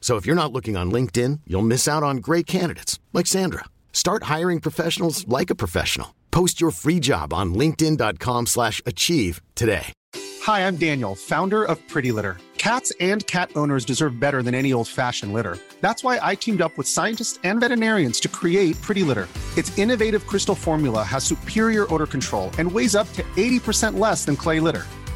So if you're not looking on LinkedIn, you'll miss out on great candidates like Sandra. Start hiring professionals like a professional. Post your free job on linkedin.com/achieve today. Hi, I'm Daniel, founder of Pretty Litter. Cats and cat owners deserve better than any old-fashioned litter. That's why I teamed up with scientists and veterinarians to create Pretty Litter. Its innovative crystal formula has superior odor control and weighs up to 80% less than clay litter.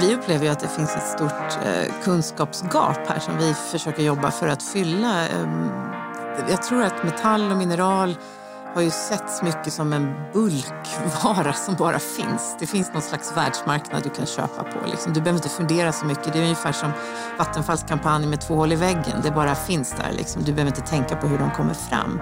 Vi upplever ju att det finns ett stort eh, kunskapsgap här som vi försöker jobba för att fylla. Ehm, jag tror att metall och mineral har ju setts mycket som en bulkvara som bara finns. Det finns någon slags världsmarknad du kan köpa på. Liksom. Du behöver inte fundera så mycket. Det är ungefär som Vattenfalls kampanj med två hål i väggen. Det bara finns där. Liksom. Du behöver inte tänka på hur de kommer fram.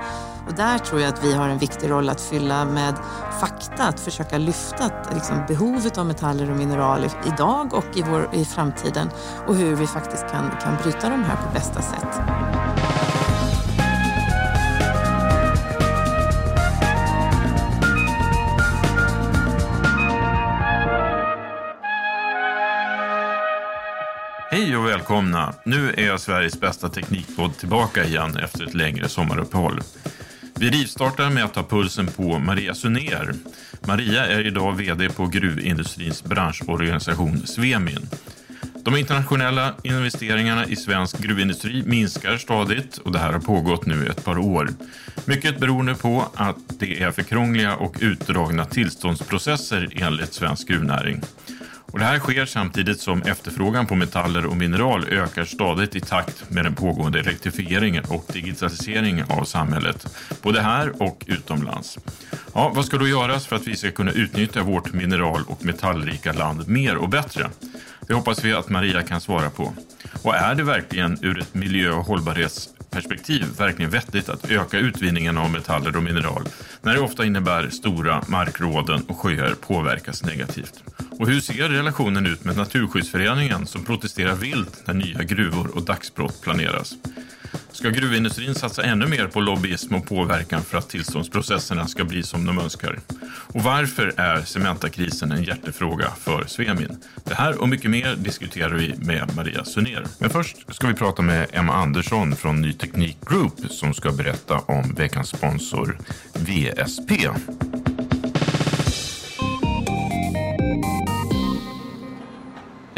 Och där tror jag att vi har en viktig roll att fylla med fakta. Att försöka lyfta liksom, behovet av metaller och mineraler idag och i, vår, i framtiden. Och hur vi faktiskt kan, kan bryta de här på bästa sätt. Hej och välkomna! Nu är Sveriges bästa teknikpodd tillbaka igen efter ett längre sommaruppehåll. Vi rivstartar med att ta pulsen på Maria Suner. Maria är idag VD på gruvindustrins branschorganisation Svemin. De internationella investeringarna i svensk gruvindustri minskar stadigt och det här har pågått nu ett par år. Mycket beroende på att det är för krångliga och utdragna tillståndsprocesser enligt svensk gruvnäring. Och det här sker samtidigt som efterfrågan på metaller och mineral ökar stadigt i takt med den pågående elektrifieringen och digitaliseringen av samhället, både här och utomlands. Ja, vad ska då göras för att vi ska kunna utnyttja vårt mineral och metallrika land mer och bättre? Det hoppas vi att Maria kan svara på. Och är det verkligen ur ett miljö och hållbarhets hållbarhetsperspektiv verkligen vettigt att öka utvinningen av metaller och mineral när det ofta innebär stora markråden och sjöar påverkas negativt? Och hur ser relationen ut med Naturskyddsföreningen som protesterar vilt när nya gruvor och dagsbrott planeras? Ska gruvindustrin satsa ännu mer på lobbyism och påverkan för att tillståndsprocesserna ska bli som de önskar? Och varför är Cementakrisen en hjärtefråga för Svemin? Det här och mycket mer diskuterar vi med Maria Suner. Men först ska vi prata med Emma Andersson från Ny Teknik Group som ska berätta om veckans sponsor VSP.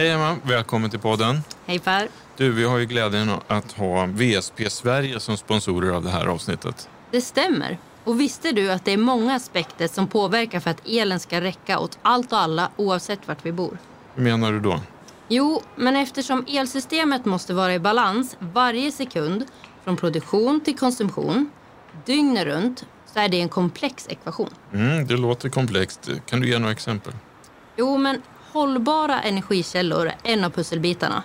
Hej Emma, välkommen till podden. Hej Per. Du, vi har ju glädjen att ha VSP Sverige som sponsorer av det här avsnittet. Det stämmer. Och visste du att det är många aspekter som påverkar för att elen ska räcka åt allt och alla oavsett vart vi bor? Hur menar du då? Jo, men eftersom elsystemet måste vara i balans varje sekund från produktion till konsumtion, dygnet runt, så är det en komplex ekvation. Mm, det låter komplext. Kan du ge några exempel? Jo, men hållbara energikällor är en av pusselbitarna.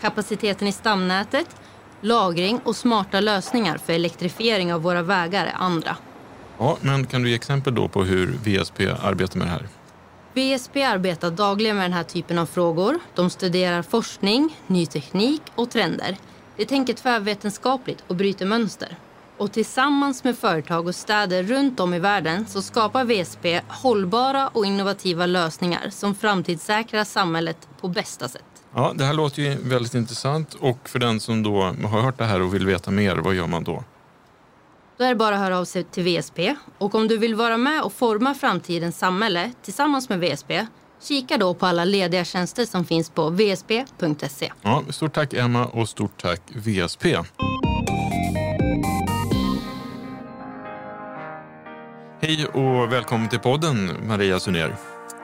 Kapaciteten i stamnätet, lagring och smarta lösningar för elektrifiering av våra vägar är andra. Ja, men kan du ge exempel då på hur VSP arbetar med det här? VSP arbetar dagligen med den här typen av frågor. De studerar forskning, ny teknik och trender. De tänker tvärvetenskapligt och bryter mönster. Och tillsammans med företag och städer runt om i världen så skapar VSP hållbara och innovativa lösningar som framtidssäkrar samhället på bästa sätt. Ja, det här låter ju väldigt intressant och för den som då har hört det här och vill veta mer, vad gör man då? Då är det bara att höra av sig till VSP. Och om du vill vara med och forma framtidens samhälle tillsammans med VSP, kika då på alla lediga tjänster som finns på vsp.se. Ja, stort tack Emma och stort tack VSP. Hej och välkommen till podden Maria Suner.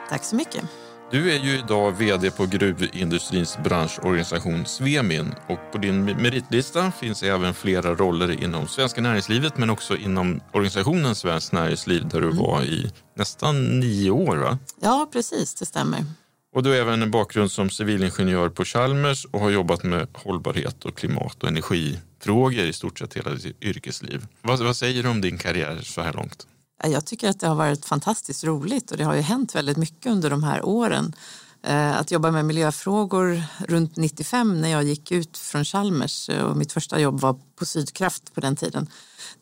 Tack så mycket. Du är ju idag VD på gruvindustrins branschorganisation Svemin och på din meritlista finns även flera roller inom svenska näringslivet men också inom organisationen Svenskt Näringsliv där du mm. var i nästan nio år. Va? Ja, precis, det stämmer. Och du har även en bakgrund som civilingenjör på Chalmers och har jobbat med hållbarhet och klimat och energifrågor i stort sett hela ditt yrkesliv. Vad, vad säger du om din karriär så här långt? Eh, jag tycker att det har varit fantastiskt roligt och det har ju hänt väldigt mycket under de här åren. Eh, att jobba med miljöfrågor runt 95 när jag gick ut från Chalmers eh, och mitt första jobb var på Sydkraft på den tiden.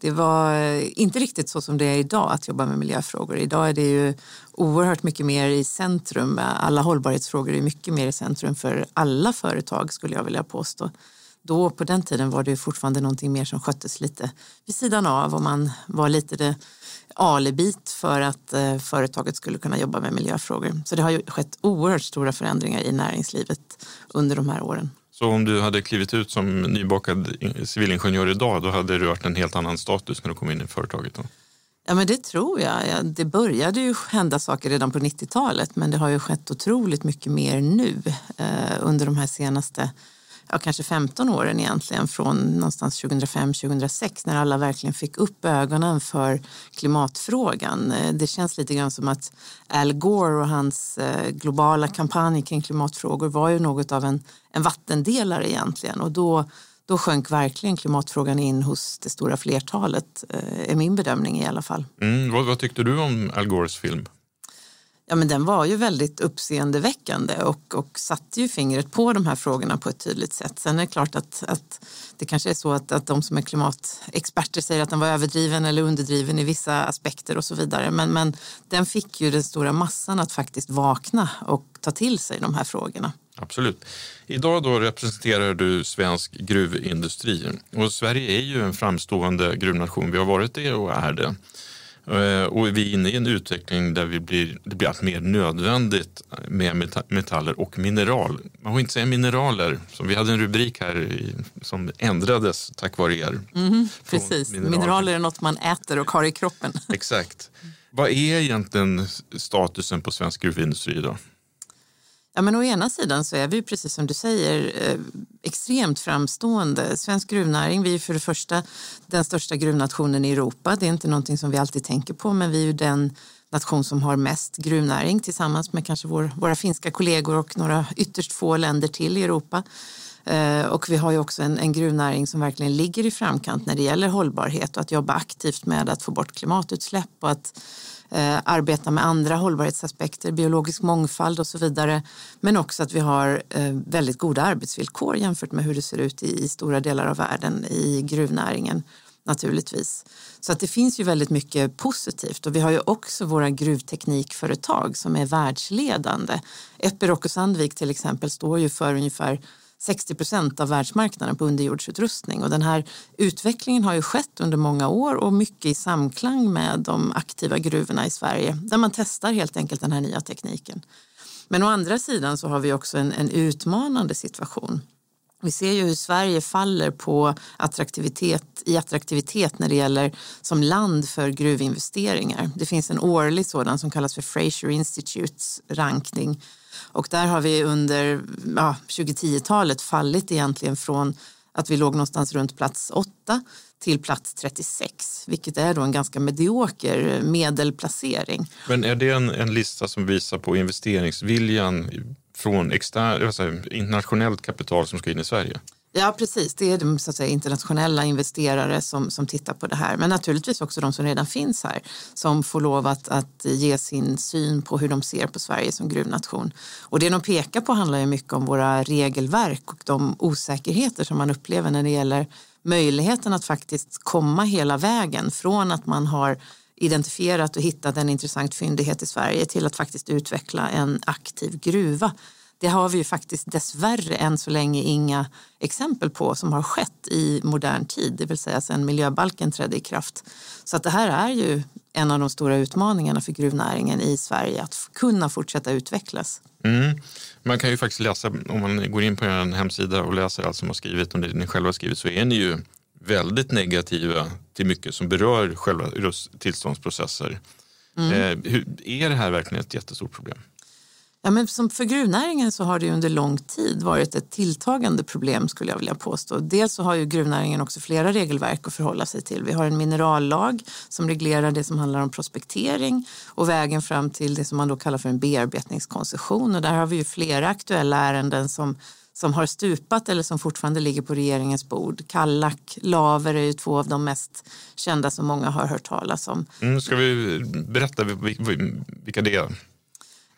Det var inte riktigt så som det är idag att jobba med miljöfrågor. Idag är det ju oerhört mycket mer i centrum. Alla hållbarhetsfrågor är mycket mer i centrum för alla företag skulle jag vilja påstå. Då på den tiden var det fortfarande någonting mer som sköttes lite vid sidan av och man var lite det alibit för att eh, företaget skulle kunna jobba med miljöfrågor. Så det har ju skett oerhört stora förändringar i näringslivet under de här åren. Så om du hade klivit ut som nybakad civilingenjör idag, då hade du varit en helt annan status när du kom in i företaget? Då? Ja, men det tror jag. Ja, det började ju hända saker redan på 90-talet, men det har ju skett otroligt mycket mer nu eh, under de här senaste ja, kanske 15 åren egentligen från någonstans 2005-2006 när alla verkligen fick upp ögonen för klimatfrågan. Eh, det känns lite grann som att Al Gore och hans eh, globala kampanj kring klimatfrågor var ju något av en, en vattendelare egentligen och då då sjönk verkligen klimatfrågan in hos det stora flertalet, eh, är min bedömning i alla fall. Mm, vad, vad tyckte du om Al Gores film? Ja, men den var ju väldigt uppseendeväckande och, och satte ju fingret på de här frågorna på ett tydligt sätt. Sen är det klart att, att det kanske är så att, att de som är klimatexperter säger att den var överdriven eller underdriven i vissa aspekter och så vidare. Men, men den fick ju den stora massan att faktiskt vakna och ta till sig de här frågorna. Absolut. Idag då representerar du svensk gruvindustri och Sverige är ju en framstående gruvnation. Vi har varit det och är det. Eh, och vi är inne i en utveckling där vi blir, det blir allt mer nödvändigt med metaller och mineral. Man får inte säga mineraler, som vi hade en rubrik här i, som ändrades tack vare er. Mm, precis, mineraler. mineraler är något man äter och har i kroppen. Exakt. Vad är egentligen statusen på svensk gruvindustri idag? Ja, men å ena sidan så är vi precis som du säger eh, extremt framstående. Svensk gruvnäring, vi är för det första den största gruvnationen i Europa. Det är inte någonting som vi alltid tänker på, men vi är ju den nation som har mest gruvnäring tillsammans med kanske vår, våra finska kollegor och några ytterst få länder till i Europa. Eh, och vi har ju också en, en gruvnäring som verkligen ligger i framkant när det gäller hållbarhet och att jobba aktivt med att få bort klimatutsläpp och att eh, arbeta med andra hållbarhetsaspekter, biologisk mångfald och så vidare. Men också att vi har eh, väldigt goda arbetsvillkor jämfört med hur det ser ut i, i stora delar av världen i gruvnäringen naturligtvis. Så att det finns ju väldigt mycket positivt och vi har ju också våra gruvteknikföretag som är världsledande. Epiroc och Sandvik till exempel står ju för ungefär 60 procent av världsmarknaden på underjordsutrustning. Och den här utvecklingen har ju skett under många år och mycket i samklang med de aktiva gruvorna i Sverige där man testar helt enkelt den här nya tekniken. Men å andra sidan så har vi också en, en utmanande situation. Vi ser ju hur Sverige faller på attraktivitet, i attraktivitet när det gäller som land för gruvinvesteringar. Det finns en årlig sådan som kallas för Fraser Institutes rankning och där har vi under ja, 2010-talet fallit egentligen från att vi låg någonstans runt plats 8 till plats 36, vilket är då en ganska medioker eh, medelplacering. Men är det en, en lista som visar på investeringsviljan från extern, alltså internationellt kapital som ska in i Sverige? Ja, precis. Det är de så att säga, internationella investerare som, som tittar på det här. Men naturligtvis också de som redan finns här som får lov att, att ge sin syn på hur de ser på Sverige som gruvnation. Och det de pekar på handlar ju mycket om våra regelverk och de osäkerheter som man upplever när det gäller möjligheten att faktiskt komma hela vägen från att man har identifierat och hittat en intressant fyndighet i Sverige till att faktiskt utveckla en aktiv gruva det har vi ju faktiskt dessvärre än så länge inga exempel på som har skett i modern tid, det vill säga sedan miljöbalken trädde i kraft. Så att det här är ju en av de stora utmaningarna för gruvnäringen i Sverige, att kunna fortsätta utvecklas. Mm. Man kan ju faktiskt läsa, om man går in på er hemsida och läser allt som har skrivit om det ni själva har skrivit, så är ni ju väldigt negativa till mycket som berör själva tillståndsprocesser. Mm. Eh, hur, är det här verkligen ett jättestort problem? Ja, men som för gruvnäringen så har det under lång tid varit ett tilltagande problem skulle jag vilja påstå. Dels så har ju gruvnäringen också flera regelverk att förhålla sig till. Vi har en minerallag som reglerar det som handlar om prospektering och vägen fram till det som man då kallar för en bearbetningskoncession. Och där har vi ju flera aktuella ärenden som som har stupat eller som fortfarande ligger på regeringens bord. Kallak, Laver är ju två av de mest kända som många har hört talas om. Mm, ska vi berätta vilka det är?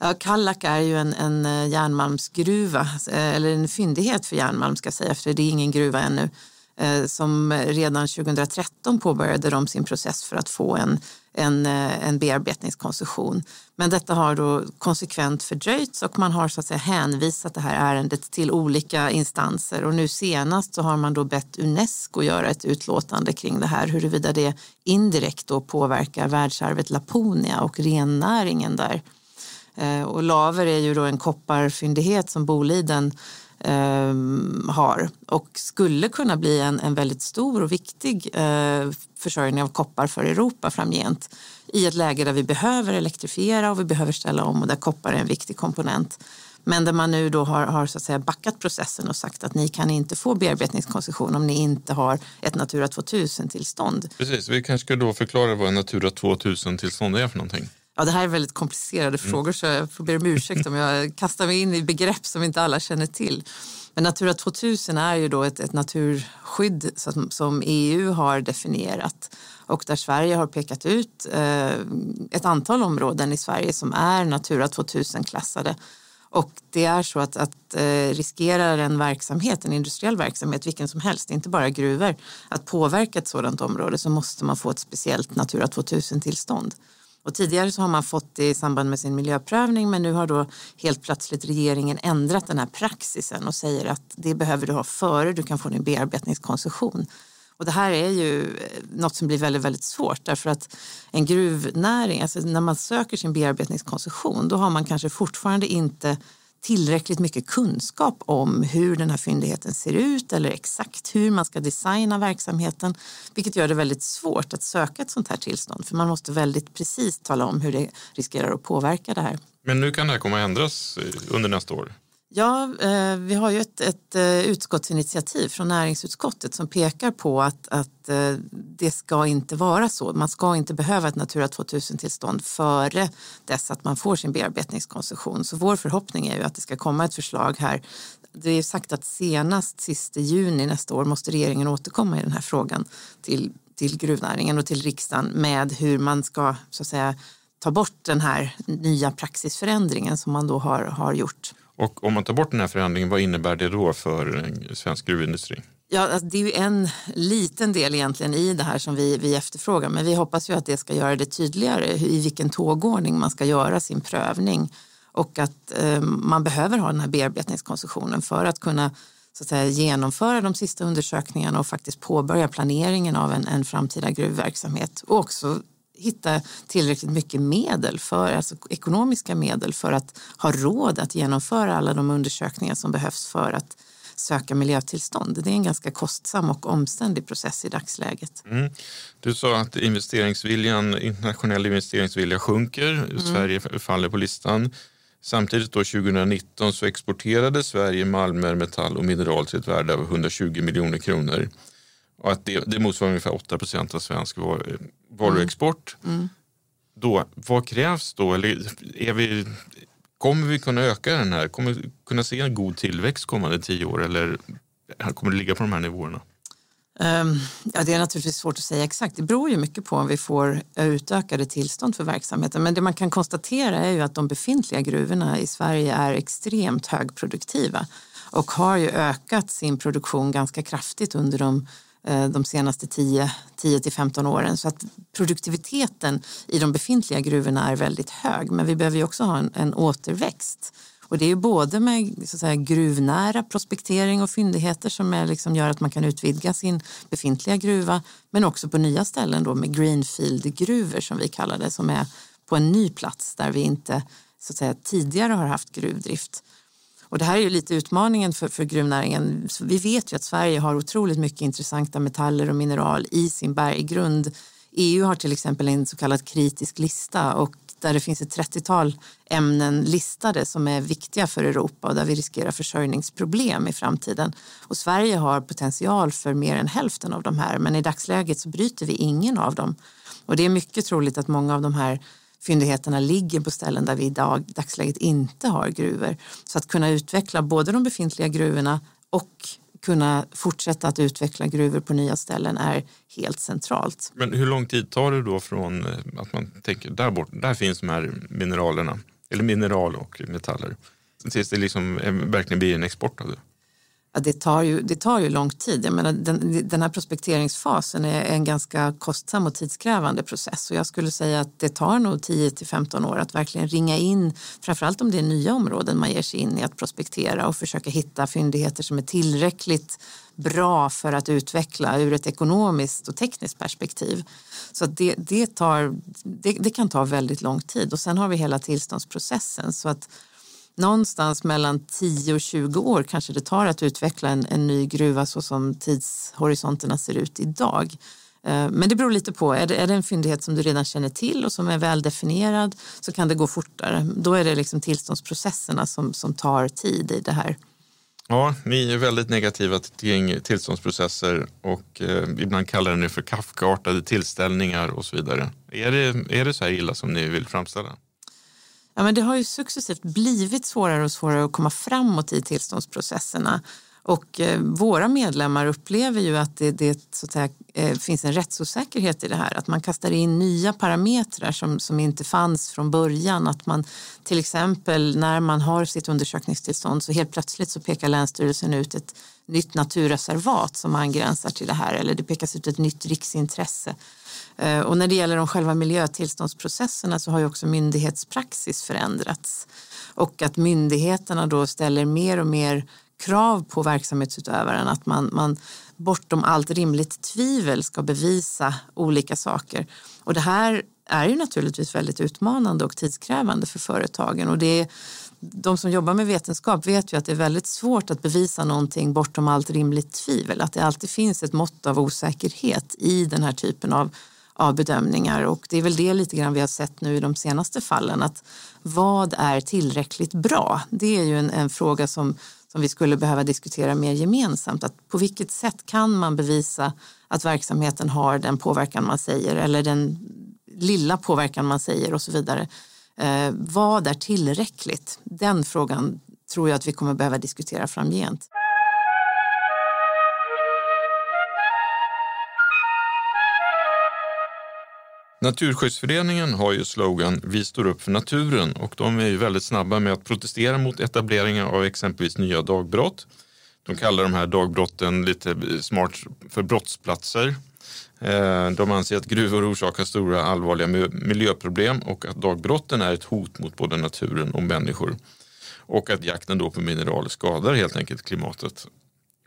Ja, Kallak är ju en, en eh, järnmalmsgruva, eh, eller en fyndighet för järnmalm ska jag säga, för det är ingen gruva ännu, eh, som redan 2013 påbörjade de sin process för att få en, en, en bearbetningskoncession. Men detta har då konsekvent fördröjts och man har så att säga hänvisat det här ärendet till olika instanser och nu senast så har man då bett Unesco göra ett utlåtande kring det här huruvida det indirekt då påverkar världsarvet Laponia och rennäringen där. Eh, och Laver är ju då en kopparfyndighet som Boliden eh, har och skulle kunna bli en, en väldigt stor och viktig eh, försörjning av koppar för Europa framgent i ett läge där vi behöver elektrifiera och vi behöver ställa om och där koppar är en viktig komponent. Men där man nu då har, har så att säga backat processen och sagt att ni kan inte få bearbetningskoncession om ni inte har ett Natura 2000-tillstånd. Precis, vi kanske ska då förklara vad en Natura 2000-tillstånd är för någonting. Ja, det här är väldigt komplicerade mm. frågor så jag får be om ursäkt om jag kastar mig in i begrepp som inte alla känner till. Men Natura 2000 är ju då ett, ett naturskydd som, som, EU har definierat och där Sverige har pekat ut eh, ett antal områden i Sverige som är Natura 2000-klassade. Och det är så att, att eh, riskerar en verksamhet, en industriell verksamhet, vilken som helst, inte bara gruvor, att påverka ett sådant område så måste man få ett speciellt Natura 2000-tillstånd. Och tidigare så har man fått det i samband med sin miljöprövning men nu har då helt plötsligt regeringen ändrat den här praxisen och säger att det behöver du ha före du kan få din bearbetningskoncession. Och det här är ju eh, något som blir väldigt, väldigt svårt därför att en gruvnäring, alltså när man söker sin bearbetningskoncession då har man kanske fortfarande inte tillräckligt mycket kunskap om hur den här fyndigheten ser ut eller exakt hur man ska designa verksamheten, vilket gör det väldigt svårt att söka ett sånt här tillstånd för man måste väldigt precis tala om hur det riskerar att påverka det här. Men nu kan det här komma att ändras under nästa år? Ja, eh, vi har ju ett, ett eh, utskottsinitiativ från näringsutskottet som pekar på att, att eh, det ska inte vara så. Man ska inte behöva ett Natura 2000-tillstånd före dess att man får sin bearbetningskoncession. Så vår förhoppning är ju att det ska komma ett förslag här. Det är sagt att senast sista juni nästa år måste regeringen återkomma i den här frågan till, till gruvnäringen och till riksdagen med hur man ska så att säga, ta bort den här nya praxisförändringen som man då har, har gjort. Och om man tar bort den här förändringen, vad innebär det då för eh, svensk gruvindustri? Ja, alltså det är ju en liten del egentligen i det här som vi, vi efterfrågar men vi hoppas ju att det ska göra det tydligare i vilken tågordning man ska göra sin prövning och att eh, man behöver ha den här bearbetningskoncessionen för att kunna så att säga, genomföra de sista undersökningarna och faktiskt påbörja planeringen av en, en framtida gruvverksamhet och också hitta tillräckligt mycket medel, för, alltså ekonomiska medel för att ha råd att genomföra alla de undersökningar som behövs för att söka miljötillstånd. Det är en ganska kostsam och omständig process i dagsläget. Mm. Du sa att investeringsviljan, internationell investeringsvilja sjunker, mm. Sverige faller på listan. Samtidigt då 2019 så exporterade Sverige malmer, metall och mineral till ett värde av 120 miljoner kronor. Och att det, det motsvarar ungefär 8 procent av svensk varuexport. Mm. Mm. Då, vad krävs då? Eller är vi, kommer vi kunna öka den här? Kommer vi kunna se en god tillväxt kommande tio år eller kommer det ligga på de här nivåerna? Um, ja, det är naturligtvis svårt att säga exakt. Det beror ju mycket på om vi får utökade tillstånd för verksamheten. Men det man kan konstatera är ju att de befintliga gruvorna i Sverige är extremt högproduktiva och har ju ökat sin produktion ganska kraftigt under de Eh, de senaste 10-15 åren. Så att produktiviteten i de befintliga gruvorna är väldigt hög. Men vi behöver ju också ha en, en återväxt. Och det är både med så att säga, gruvnära prospektering och fyndigheter som är, liksom, gör att man kan utvidga sin befintliga gruva, men också på nya ställen då med greenfield-gruvor som vi kallar det, som är på en ny plats där vi inte så att säga, tidigare har haft gruvdrift. Och det här är ju lite utmaningen för, för gruvnäringen. Så vi vet ju att Sverige har otroligt mycket intressanta metaller och mineral i sin berggrund. EU har till exempel en så kallad kritisk lista och där det finns ett 30-tal ämnen listade som är viktiga för Europa och där vi riskerar försörjningsproblem i framtiden. Och Sverige har potential för mer än hälften av de här men i dagsläget så bryter vi ingen av dem. Och det är mycket troligt att många av de här fyndigheterna ligger på ställen där vi i dag, dagsläget inte har gruvor. Så att kunna utveckla både de befintliga gruvorna och kunna fortsätta att utveckla gruvor på nya ställen är helt centralt. Men hur lång tid tar det då från eh, att man tänker där bort, där finns de här mineralerna, eller mineral och metaller, tills det liksom eh, verkligen blir en export av det? Ja, det, tar ju, det tar ju lång tid. Jag menar, den, den här prospekteringsfasen är en ganska kostsam och tidskrävande process och jag skulle säga att det tar nog 10 till 15 år att verkligen ringa in, framförallt om det är nya områden man ger sig in i att prospektera och försöka hitta fyndigheter som är tillräckligt bra för att utveckla ur ett ekonomiskt och tekniskt perspektiv. Så det, det, tar, det, det kan ta väldigt lång tid och sen har vi hela tillståndsprocessen. Så att någonstans mellan 10 och 20 år kanske det tar att utveckla en, en ny gruva så som tidshorisonterna ser ut idag. Eh, men det beror lite på. Är det, är det en fyndighet som du redan känner till och som är väldefinierad så kan det gå fortare. Då är det liksom tillståndsprocesserna som, som tar tid i det här. Ja, ni är väldigt negativa till tillståndsprocesser och eh, ibland kallar ni för Kafkaartade tillställningar och så vidare. Är det, är det så här illa som ni vill framställa? Ja, men det har ju successivt blivit svårare och svårare att komma framåt i tillståndsprocesserna. Och eh, våra medlemmar upplever ju att det, det så att säga, eh, finns en rättsosäkerhet i det här. Att man kastar in nya parametrar som, som inte fanns från början. Att man till exempel när man har sitt undersökningstillstånd så helt plötsligt så pekar Länsstyrelsen ut ett nytt naturreservat som angränsar till det här eller det pekas ut ett nytt riksintresse. Eh, och när det gäller de själva miljötillståndsprocesserna så har ju också myndighetspraxis förändrats. Och att myndigheterna då ställer mer och mer krav på verksamhetsutövaren att man, man bortom allt rimligt tvivel ska bevisa olika saker. Och det här är ju naturligtvis väldigt utmanande och tidskrävande för företagen. Och det är, de som jobbar med vetenskap vet ju att det är väldigt svårt att bevisa någonting bortom allt rimligt tvivel. Att det alltid finns ett mått av osäkerhet i den här typen av av bedömningar och det är väl det lite grann vi har sett nu i de senaste fallen att vad är tillräckligt bra? Det är ju en, en fråga som, som vi skulle behöva diskutera mer gemensamt. Att på vilket sätt kan man bevisa att verksamheten har den påverkan man säger eller den lilla påverkan man säger och så vidare. Eh, vad är tillräckligt? Den frågan tror jag att vi kommer behöva diskutera framgent. Naturskyddsföreningen har ju slogan Vi står upp för naturen och de är ju väldigt snabba med att protestera mot etableringen av exempelvis nya dagbrott. De kallar de här dagbrotten lite eh, smart för brottsplatser. Eh, de anser att gruvor orsakar stora allvarliga miljöproblem och att dagbrotten är ett hot mot både naturen och människor. Och att jakten då på mineraler skadar helt enkelt klimatet.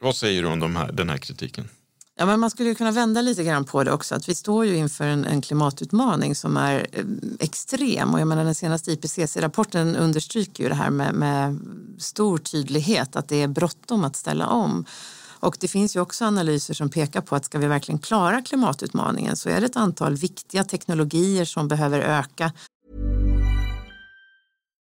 Vad säger du om de här, den här kritiken? Ja, men man skulle kunna vända lite grann på det också. Att vi står ju inför en, en klimatutmaning som är eh, extrem. Och jag menar, den senaste IPCC-rapporten understryker ju det här med, med stor tydlighet att det är bråttom att ställa om. Och det finns ju också analyser som pekar på att ska vi verkligen klara klimatutmaningen så är det ett antal viktiga teknologier som behöver öka.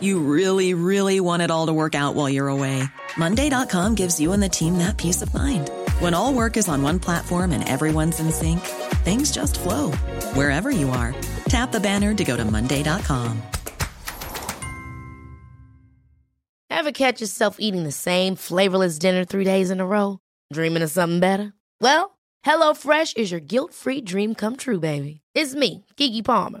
You really, really want it all to work out while you're away. Monday.com gives you and the team that peace of mind. When all work is on one platform and everyone's in sync, things just flow wherever you are. Tap the banner to go to Monday.com. Ever catch yourself eating the same flavorless dinner three days in a row? Dreaming of something better? Well, HelloFresh is your guilt-free dream come true, baby. It's me, Gigi Palmer.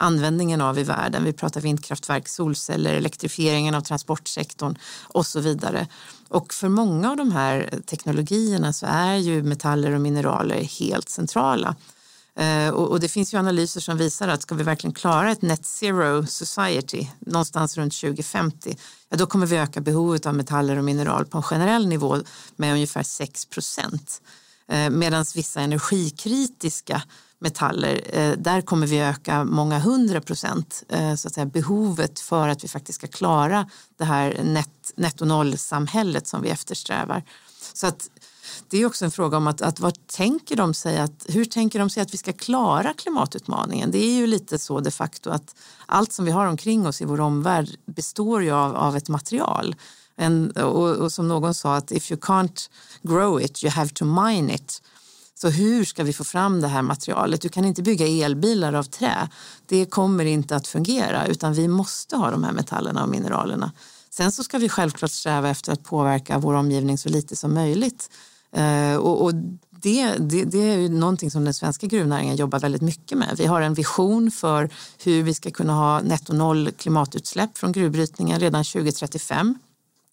Användningen av i världen, vi pratar vindkraftverk, solceller, elektrifieringen av transportsektorn och så vidare. Och för många av de här teknologierna så är ju metaller och mineraler helt centrala. Eh, och, det finns ju analyser som visar att ska vi verkligen klara ett net zero society någonstans runt 2050, ja, då kommer vi öka behovet av metaller och mineral på en generell nivå med ungefär 6 procent. Eh, Medan vissa energikritiska metaller, eh, där kommer vi öka många hundra procent eh, så att säga, behovet för att vi faktiskt ska klara det här net, netto noll-samhället som vi eftersträvar. Så att det är också en fråga om att, att vad tänker de sig att, hur tänker de sig att vi ska klara klimatutmaningen? Det är ju lite så de facto att allt som vi har omkring oss i vår omvärld består ju av, av ett material. En, och, och som någon sa att if you can't grow it you have to mine it. Så hur ska vi få fram det här materialet? Du kan inte bygga elbilar av trä. Det kommer inte att fungera utan vi måste ha de här metallerna och mineralerna. Sen så ska vi självklart sträva efter att påverka vår omgivning så lite som möjligt. Eh, och, och det, det, det, är ju någonting som den svenska gruvnäringen jobbar väldigt mycket med. Vi har en vision för hur vi ska kunna ha netto noll klimatutsläpp från gruvbrytningen redan 2035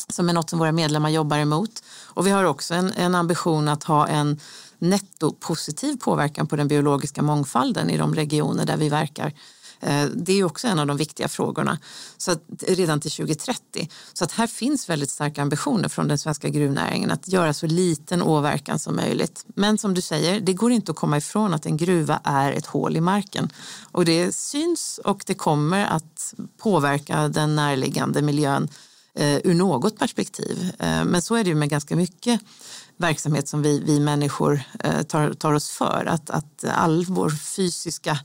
som är något som våra medlemmar jobbar emot. Och vi har också en, en ambition att ha en nettopositiv påverkan på den biologiska mångfalden i de regioner där vi verkar. Eh, det är också en av de viktiga frågorna så att, redan till 2030. Så att här finns väldigt starka ambitioner från den svenska gruvnäringen att göra så liten åverkan som möjligt. Men som du säger, det går inte att komma ifrån att en gruva är ett hål i marken. Och det syns och det kommer att påverka den närliggande miljön eh, ur något perspektiv. Eh, men så är det ju med ganska mycket verksamhet som vi, vi människor eh, tar, tar oss för. Att, att all vår fysiska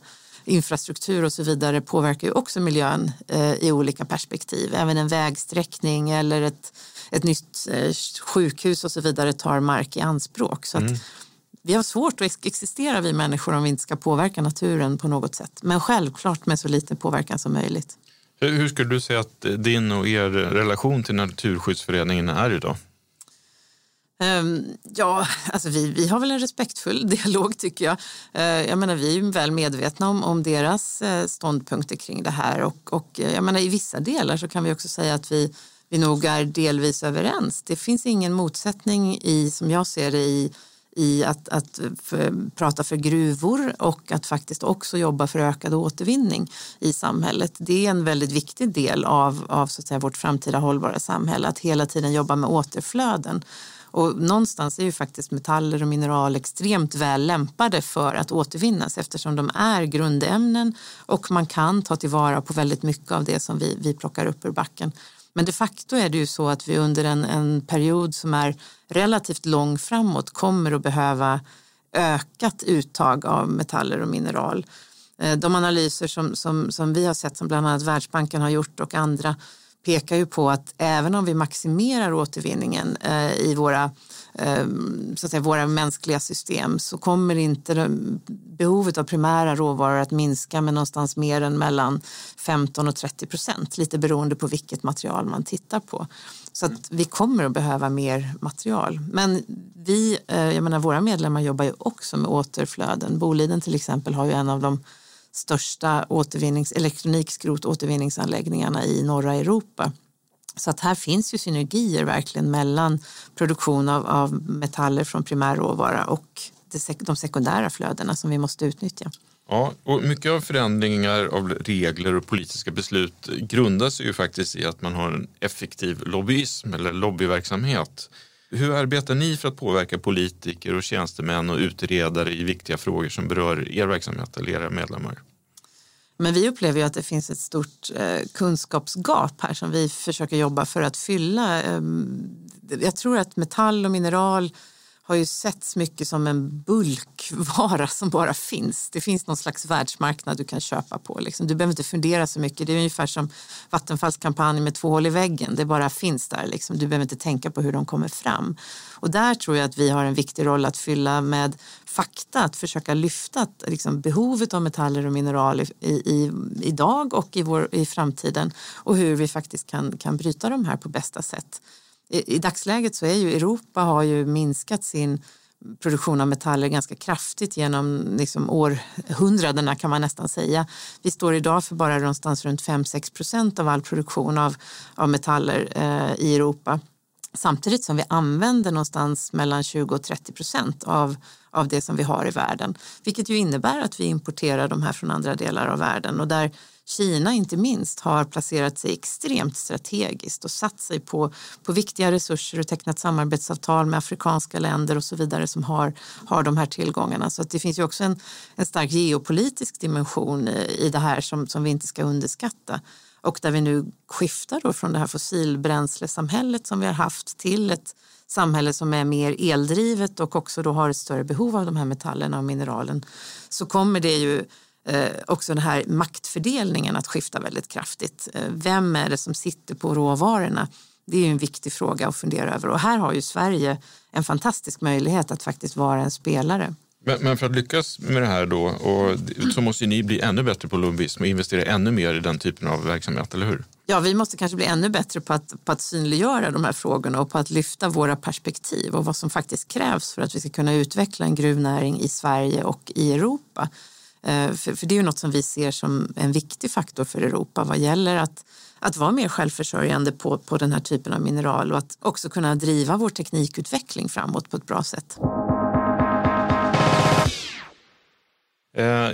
infrastruktur och så vidare påverkar ju också miljön eh, i olika perspektiv. Även en vägsträckning eller ett, ett nytt eh, sjukhus och så vidare tar mark i anspråk. Så mm. vi har svårt att existera vi människor om vi inte ska påverka naturen på något sätt. Men självklart med så liten påverkan som möjligt. Hur skulle du säga att din och er relation till Naturskyddsföreningen är idag? Ehm, ja, alltså vi, vi har väl en respektfull dialog tycker jag. Eh, jag menar, vi är väl medvetna om, om deras eh, ståndpunkter kring det här och, och eh, jag menar, i vissa delar så kan vi också säga att vi, vi nog är delvis överens. Det finns ingen motsättning i, som jag ser det, i, i att, att för, prata för gruvor och att faktiskt också jobba för ökad återvinning i samhället. Det är en väldigt viktig del av, av så att säga, vårt framtida hållbara samhälle, att hela tiden jobba med återflöden. Och någonstans är ju faktiskt metaller och mineral extremt väl lämpade för att återvinnas eftersom de är grundämnen och man kan ta tillvara på väldigt mycket av det som vi, vi plockar upp ur backen. Men de facto är det ju så att vi under en, en period som är relativt lång framåt kommer att behöva ökat uttag av metaller och mineral. Eh, de analyser som, som, som vi har sett, som bland annat Världsbanken har gjort och andra, pekar ju på att även om vi maximerar återvinningen eh, i våra, Ehm, så att säga, våra mänskliga system så kommer inte behovet av primära råvaror att minska med någonstans mer än mellan 15 och 30 procent, lite beroende på vilket material man tittar på. Så att vi kommer att behöva mer material. Men vi, eh, jag menar, våra medlemmar jobbar ju också med återflöden. Boliden till exempel har ju en av de största återvinnings, elektronikskrot återvinningsanläggningarna i norra Europa. Så att här finns ju synergier verkligen mellan produktion av, av metaller från primärråvara och de sekundära flödena som vi måste utnyttja. Ja, och mycket av förändringar av regler och politiska beslut grundar sig ju faktiskt i att man har en effektiv lobbyism eller lobbyverksamhet. Hur arbetar ni för att påverka politiker och tjänstemän och utredare i viktiga frågor som berör er verksamhet eller era medlemmar? Men vi upplever ju att det finns ett stort eh, kunskapsgap här som vi försöker jobba för att fylla. Eh, jag tror att metall och mineral har ju setts mycket som en bulkvara som bara finns. Det finns någon slags världsmarknad du kan köpa på. Liksom. Du behöver inte fundera så mycket. Det är ungefär som Vattenfalls kampanj med två hål i väggen. Det bara finns där. Liksom. Du behöver inte tänka på hur de kommer fram. Och där tror jag att vi har en viktig roll att fylla med fakta, att försöka lyfta liksom, behovet av metaller och mineral i, i, idag och i, vår, i framtiden och hur vi faktiskt kan, kan bryta de här på bästa sätt. I, I dagsläget så är ju Europa har ju minskat sin produktion av metaller ganska kraftigt genom liksom århundradena kan man nästan säga. Vi står idag för bara någonstans runt 5-6 procent av all produktion av, av metaller eh, i Europa. Samtidigt som vi använder någonstans mellan 20 och 30 procent av, av det som vi har i världen. Vilket ju innebär att vi importerar de här från andra delar av världen och där Kina inte minst har placerat sig extremt strategiskt och satt sig på, på viktiga resurser och tecknat samarbetsavtal med afrikanska länder och så vidare som har, har de här tillgångarna. Så att det finns ju också en, en stark geopolitisk dimension i, i det här som, som vi inte ska underskatta. Och där vi nu skiftar då från det här fossilbränslesamhället som vi har haft till ett samhälle som är mer eldrivet och också då har ett större behov av de här metallerna och mineralen så kommer det ju eh, också den här maktfördelningen att skifta väldigt kraftigt. Eh, vem är det som sitter på råvarorna? Det är ju en viktig fråga att fundera över och här har ju Sverige en fantastisk möjlighet att faktiskt vara en spelare. Men, men, för att lyckas med det här då och, så måste ni bli ännu bättre på lobbyism och investera ännu mer i den typen av verksamhet, eller hur? Ja, vi måste kanske bli ännu bättre på att, på att synliggöra de här frågorna och på att lyfta våra perspektiv och vad som faktiskt krävs för att vi ska kunna utveckla en gruvnäring i Sverige och i Europa. Eh, för, för det är ju något som vi ser som en viktig faktor för Europa vad gäller att att vara mer självförsörjande på, på den här typen av mineral och att också kunna driva vår teknikutveckling framåt på ett bra sätt.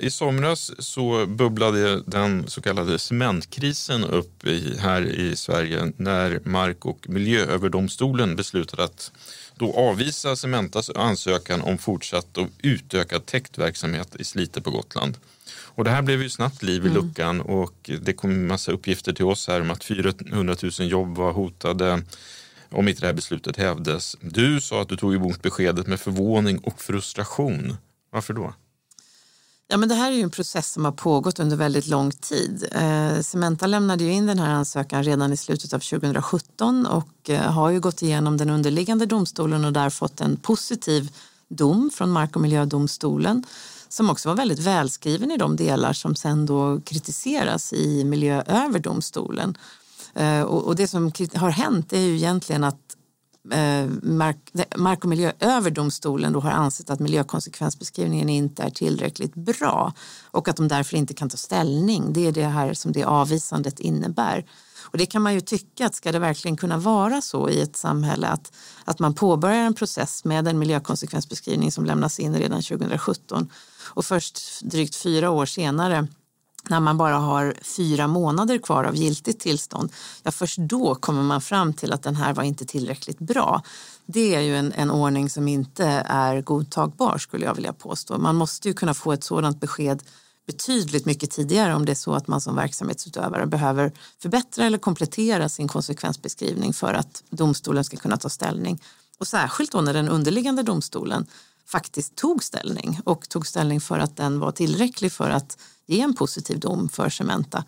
I somras så bubblade den så kallade cementkrisen upp i, här i Sverige när Mark och miljööverdomstolen beslutade att då avvisa Cementas ansökan om fortsatt och utökad täktverksamhet i Slite på Gotland. Och det här blev ju snabbt liv i mm. luckan och det kom en massa uppgifter till oss här om att 400 000 jobb var hotade om inte det här beslutet hävdes. Du sa att du tog emot beskedet med förvåning och frustration. Varför då? Ja, men det här är ju en process som har pågått under väldigt lång tid. Eh, Cementa lämnade ju in den här ansökan redan i slutet av 2017 och eh, har ju gått igenom den underliggande domstolen och där fått en positiv dom från Mark och miljödomstolen som också var väldigt välskriven i de delar som sen då kritiseras i Miljööverdomstolen. Eh, och, och det som har hänt är ju egentligen att Eh, mark, mark och miljööverdomstolen då har ansett att miljökonsekvensbeskrivningen inte är tillräckligt bra och att de därför inte kan ta ställning. Det är det här som det avvisandet innebär. Och det kan man ju tycka att ska det verkligen kunna vara så i ett samhälle att, att man påbörjar en process med en miljökonsekvensbeskrivning som lämnas in redan 2017 och först drygt fyra år senare när man bara har fyra månader kvar av giltigt tillstånd, ja först då kommer man fram till att den här var inte tillräckligt bra. Det är ju en, en ordning som inte är godtagbar skulle jag vilja påstå. Man måste ju kunna få ett sådant besked betydligt mycket tidigare om det är så att man som verksamhetsutövare behöver förbättra eller komplettera sin konsekvensbeskrivning för att domstolen ska kunna ta ställning. Och särskilt då när den underliggande domstolen faktiskt tog ställning och tog ställning för att den var tillräcklig för att ge en positiv dom för Cementa.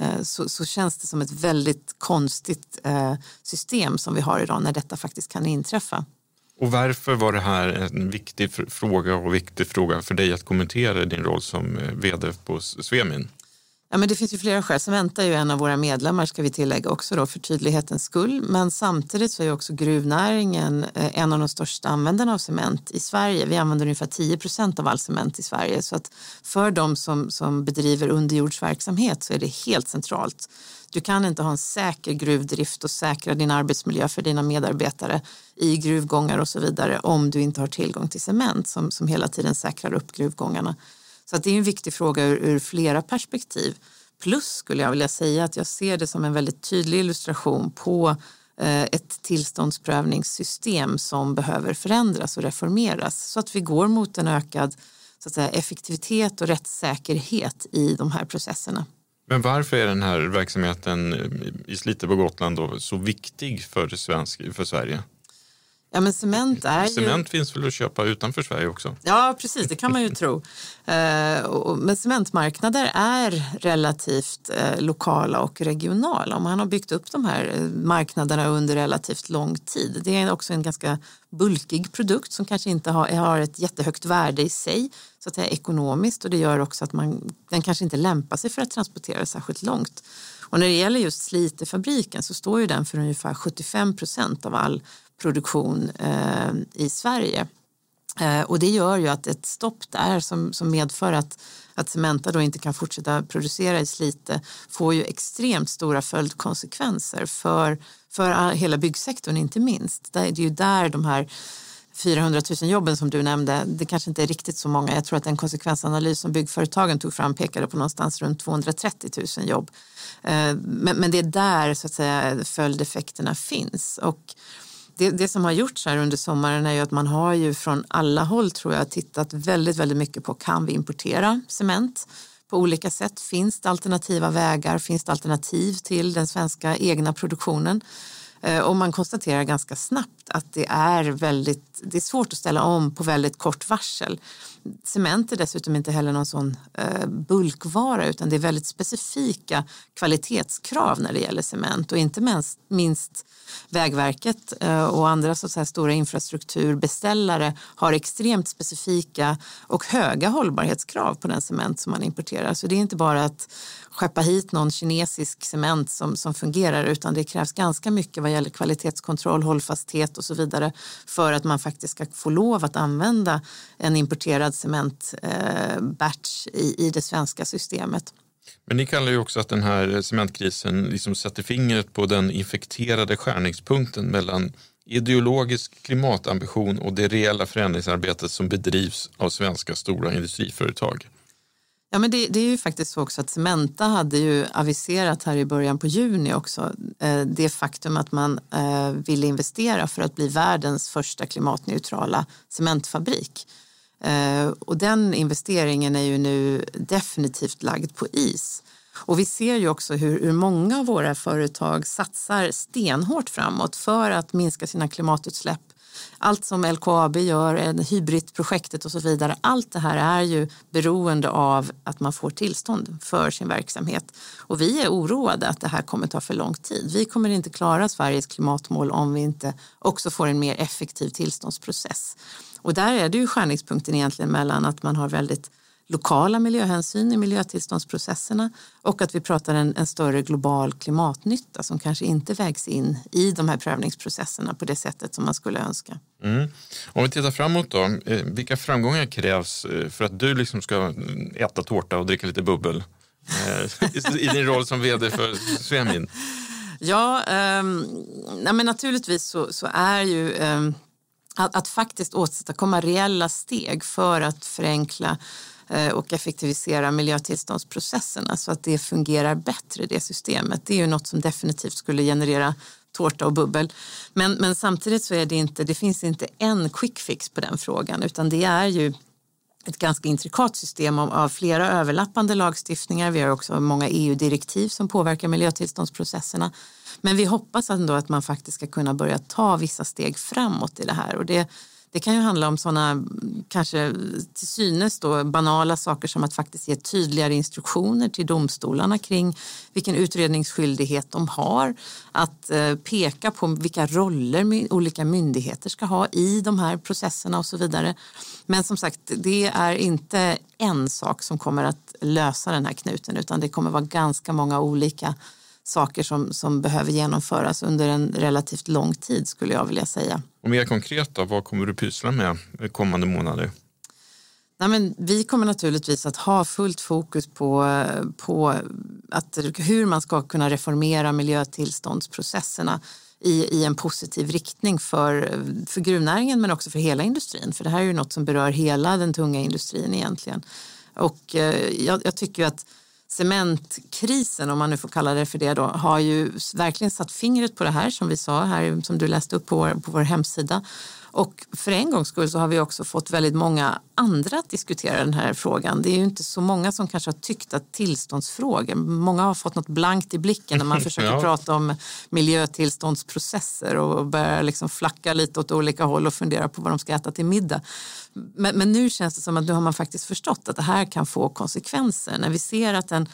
Eh, så, så, känns det som ett väldigt konstigt eh, system som vi har idag när detta faktiskt kan inträffa. Och varför var det här en viktig fråga och viktig fråga för dig att kommentera din roll som eh, vd på Svemin? Ja, men det finns ju flera skäl. Cementa är ju en av våra medlemmar ska vi tillägga också då, för tydlighetens skull. Men samtidigt så är också gruvnäringen eh, en av de största användarna av cement i Sverige. Vi använder ungefär 10 procent av all cement i Sverige. Så att för de som, som bedriver underjordsverksamhet så är det helt centralt. Du kan inte ha en säker gruvdrift och säkra din arbetsmiljö för dina medarbetare i gruvgångar och så vidare om du inte har tillgång till cement som, som hela tiden säkrar upp gruvgångarna. Så det är en viktig fråga ur, ur, flera perspektiv. Plus skulle jag vilja säga att jag ser det som en väldigt tydlig illustration på eh, ett tillståndsprövningssystem som behöver förändras och reformeras så att vi går mot en ökad så att säga, effektivitet och rättssäkerhet i de här processerna. Men varför är den här verksamheten i Slite på Gotland då så viktig för, svensk, för Sverige? Ja, men cement är ju... Cement finns väl att köpa utanför Sverige också? Ja, precis, det kan man ju tro. Eh, men cementmarknader är relativt eh, lokala och regionala. man har byggt upp de här eh, marknaderna under relativt lång tid. Det är också en ganska bulkig produkt som kanske inte har, har ett jättehögt värde i sig så att säga, ekonomiskt och det gör också att man, den kanske inte lämpar sig för att transportera särskilt långt. Och när det gäller just Slitefabriken så står ju den för ungefär 75 procent av all produktion eh, i Sverige. Eh, och det gör ju att ett stopp där som, som medför att, att Cementa då inte kan fortsätta producera i Slite får ju extremt stora följdkonsekvenser för, för hela byggsektorn inte minst. Det är ju där de här 400 000 jobben som du nämnde, det kanske inte är riktigt så många. Jag tror att den konsekvensanalys som byggföretagen tog fram pekade på någonstans runt 230 000 jobb. Eh, men, men det är där så att säga följdeffekterna finns. Och det, det, som har gjorts här under sommaren är ju att man har ju från alla håll tror jag tittat väldigt, väldigt mycket på kan vi importera cement på olika sätt? Finns det alternativa vägar? Finns det alternativ till den svenska egna produktionen? Eh, och man konstaterar ganska snabbt att det är, väldigt, det är svårt att ställa om på väldigt kort varsel. Cement är dessutom inte heller någon sån eh, bulkvara utan det är väldigt specifika kvalitetskrav när det gäller cement och inte minst, Vägverket eh, och andra så här stora infrastrukturbeställare har extremt specifika och höga hållbarhetskrav på den cement som man importerar. Så det är inte bara att skeppa hit någon kinesisk cement som, som fungerar utan det krävs ganska mycket vad gäller kvalitetskontroll, hållfasthet och så vidare för att man faktiskt ska få lov att använda en importerad cementbatch eh, i, i det svenska systemet. Men ni kallar ju också att den här cementkrisen liksom sätter fingret på den infekterade skärningspunkten mellan ideologisk klimatambition och det reella förändringsarbetet som bedrivs av svenska stora industriföretag. Ja, men det, det, är ju faktiskt så också att Cementa hade ju aviserat här i början på juni också eh, det faktum att man eh, ville investera för att bli världens första klimatneutrala cementfabrik. Eh, och den investeringen är ju nu definitivt lagd på is. Och vi ser ju också hur, hur, många av våra företag satsar stenhårt framåt för att minska sina klimatutsläpp. Allt som LKAB gör, hybridprojektet och så vidare, allt det här är ju beroende av att man får tillstånd för sin verksamhet. Och vi är oroade att det här kommer ta för lång tid. Vi kommer inte klara Sveriges klimatmål om vi inte också får en mer effektiv tillståndsprocess. Och där är det ju skärningspunkten egentligen mellan att man har väldigt lokala miljöhänsyn i miljötillståndsprocesserna och att vi pratar en, en, större global klimatnytta som kanske inte vägs in i de här prövningsprocesserna på det sättet som man skulle önska. Mm. Om vi tittar framåt då, eh, vilka framgångar krävs eh, för att du liksom ska äta tårta och dricka lite bubbel eh, i din roll som vd för Svemin? Ja, um, nej men naturligtvis så, så är ju um, att, att faktiskt åstadkomma reella steg för att förenkla Eh, och effektivisera miljötillståndsprocesserna så att det fungerar bättre, det systemet. Det är ju något som definitivt skulle generera tårta och bubbel. Men, men samtidigt så är det inte, det finns inte en quick fix på den frågan utan det är ju ett ganska intrikat system av, flera överlappande lagstiftningar. Vi har också många EU-direktiv som påverkar miljötillståndsprocesserna. Men vi hoppas ändå att man faktiskt ska kunna börja ta vissa steg framåt i det här och det, det kan ju handla om sådana mm, kanske till synes då banala saker som att faktiskt ge tydligare instruktioner till domstolarna kring vilken utredningsskyldighet de har. Att eh, peka på vilka roller olika myndigheter ska ha i de här processerna och så vidare. Men som sagt, det är inte en sak som kommer att lösa den här knuten utan det kommer vara ganska många olika saker som, som behöver genomföras under en relativt lång tid skulle jag vilja säga. Och mer konkret då, vad kommer du pyssla med kommande månader? Nej, men vi kommer naturligtvis att ha fullt fokus på, på att, hur man ska kunna reformera miljötillståndsprocesserna i, i en positiv riktning för, för gruvnäringen men också för hela industrin. För det här är ju något som berör hela den tunga industrin egentligen. Och eh, jag, jag tycker att cementkrisen, om man nu får kalla det för det, då, har ju verkligen satt fingret på det här som vi sa här, som du läste upp på vår, på vår hemsida. Och för en gångs skull så har vi också fått väldigt många andra att diskutera den här frågan. Det är ju inte så många som kanske har tyckt att tillståndsfrågor, många har fått något blankt i blicken när man försöker ja. prata om miljötillståndsprocesser och börjar liksom flacka lite åt olika håll och fundera på vad de ska äta till middag. Men, men nu känns det som att nu har man faktiskt förstått att det här kan få konsekvenser. När vi ser att en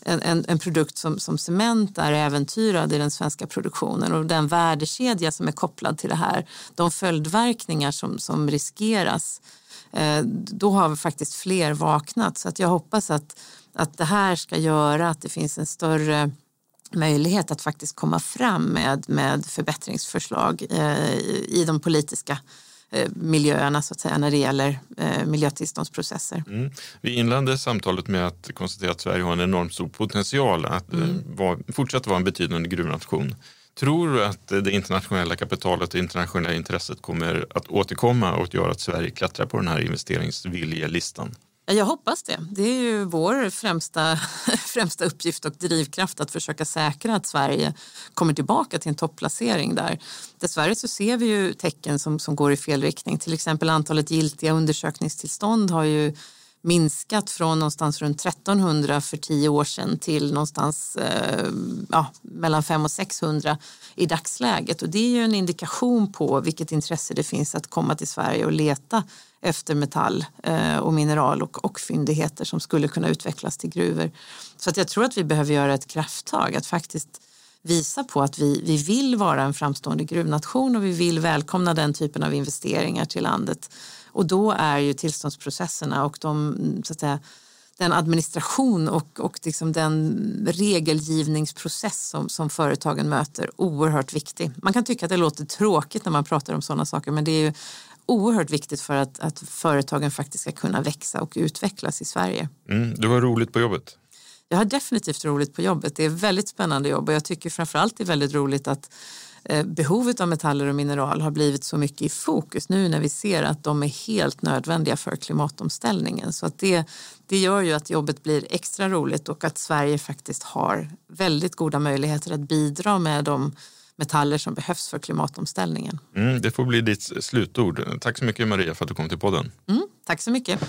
en, en, en, produkt som, som cement är äventyrad i den svenska produktionen och den värdekedja som är kopplad till det här, de följdverkningar som, som riskeras, eh, då har vi faktiskt fler vaknat. Så att jag hoppas att, att det här ska göra att det finns en större möjlighet att faktiskt komma fram med, med förbättringsförslag eh, i de politiska Eh, miljöerna så att säga när det gäller eh, miljötillståndsprocesser. Mm. Vi inledde samtalet med att konstatera att Sverige har en enormt stor potential att eh, mm. var, fortsätta vara en betydande gruvnation. Tror du att det internationella kapitalet och internationella intresset kommer att återkomma och göra att Sverige klättrar på den här investeringsviljelistan? Jag hoppas det. Det är ju vår främsta, främsta uppgift och drivkraft att försöka säkra att Sverige kommer tillbaka till en topplacering där. Dessvärre så ser vi ju tecken som, som går i fel riktning. Till exempel antalet giltiga undersökningstillstånd har ju minskat från någonstans runt 1300 för tio år sedan till någonstans eh, ja, mellan 500 och 600 i dagsläget. Och det är ju en indikation på vilket intresse det finns att komma till Sverige och leta efter metall eh, och mineral och, och fyndigheter som skulle kunna utvecklas till gruvor. Så att jag tror att vi behöver göra ett krafttag att faktiskt visa på att vi, vi vill vara en framstående gruvnation och vi vill välkomna den typen av investeringar till landet. Och då är ju tillståndsprocesserna och de, så att säga, den administration och, och liksom den regelgivningsprocess som, som företagen möter oerhört viktig. Man kan tycka att det låter tråkigt när man pratar om sådana saker men det är ju oerhört viktigt för att, att företagen faktiskt ska kunna växa och utvecklas i Sverige. Mm, du har roligt på jobbet? Jag har definitivt roligt på jobbet. Det är väldigt spännande jobb och jag tycker framförallt det är väldigt roligt att eh, behovet av metaller och mineral har blivit så mycket i fokus nu när vi ser att de är helt nödvändiga för klimatomställningen. Så att det, det gör ju att jobbet blir extra roligt och att Sverige faktiskt har väldigt goda möjligheter att bidra med de metaller som behövs för klimatomställningen. Mm, det får bli ditt slutord. Tack så mycket Maria för att du kom till podden. Mm, tack så mycket.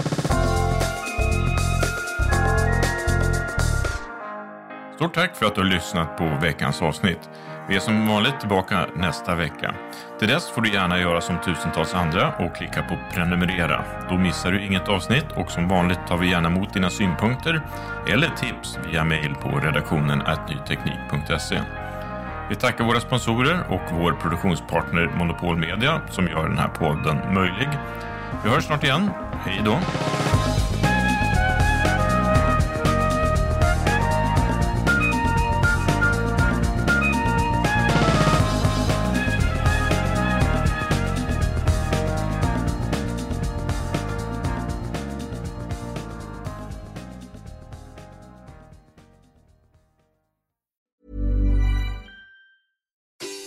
Stort tack för att du har lyssnat på veckans avsnitt. Vi är som vanligt tillbaka nästa vecka. Till dess får du gärna göra som tusentals andra och klicka på prenumerera. Då missar du inget avsnitt och som vanligt tar vi gärna emot dina synpunkter eller tips via mail på redaktionen nyteknik.se. Vi tackar våra sponsorer och vår produktionspartner Monopol Media som gör den här podden möjlig. Vi hörs snart igen. Hej då!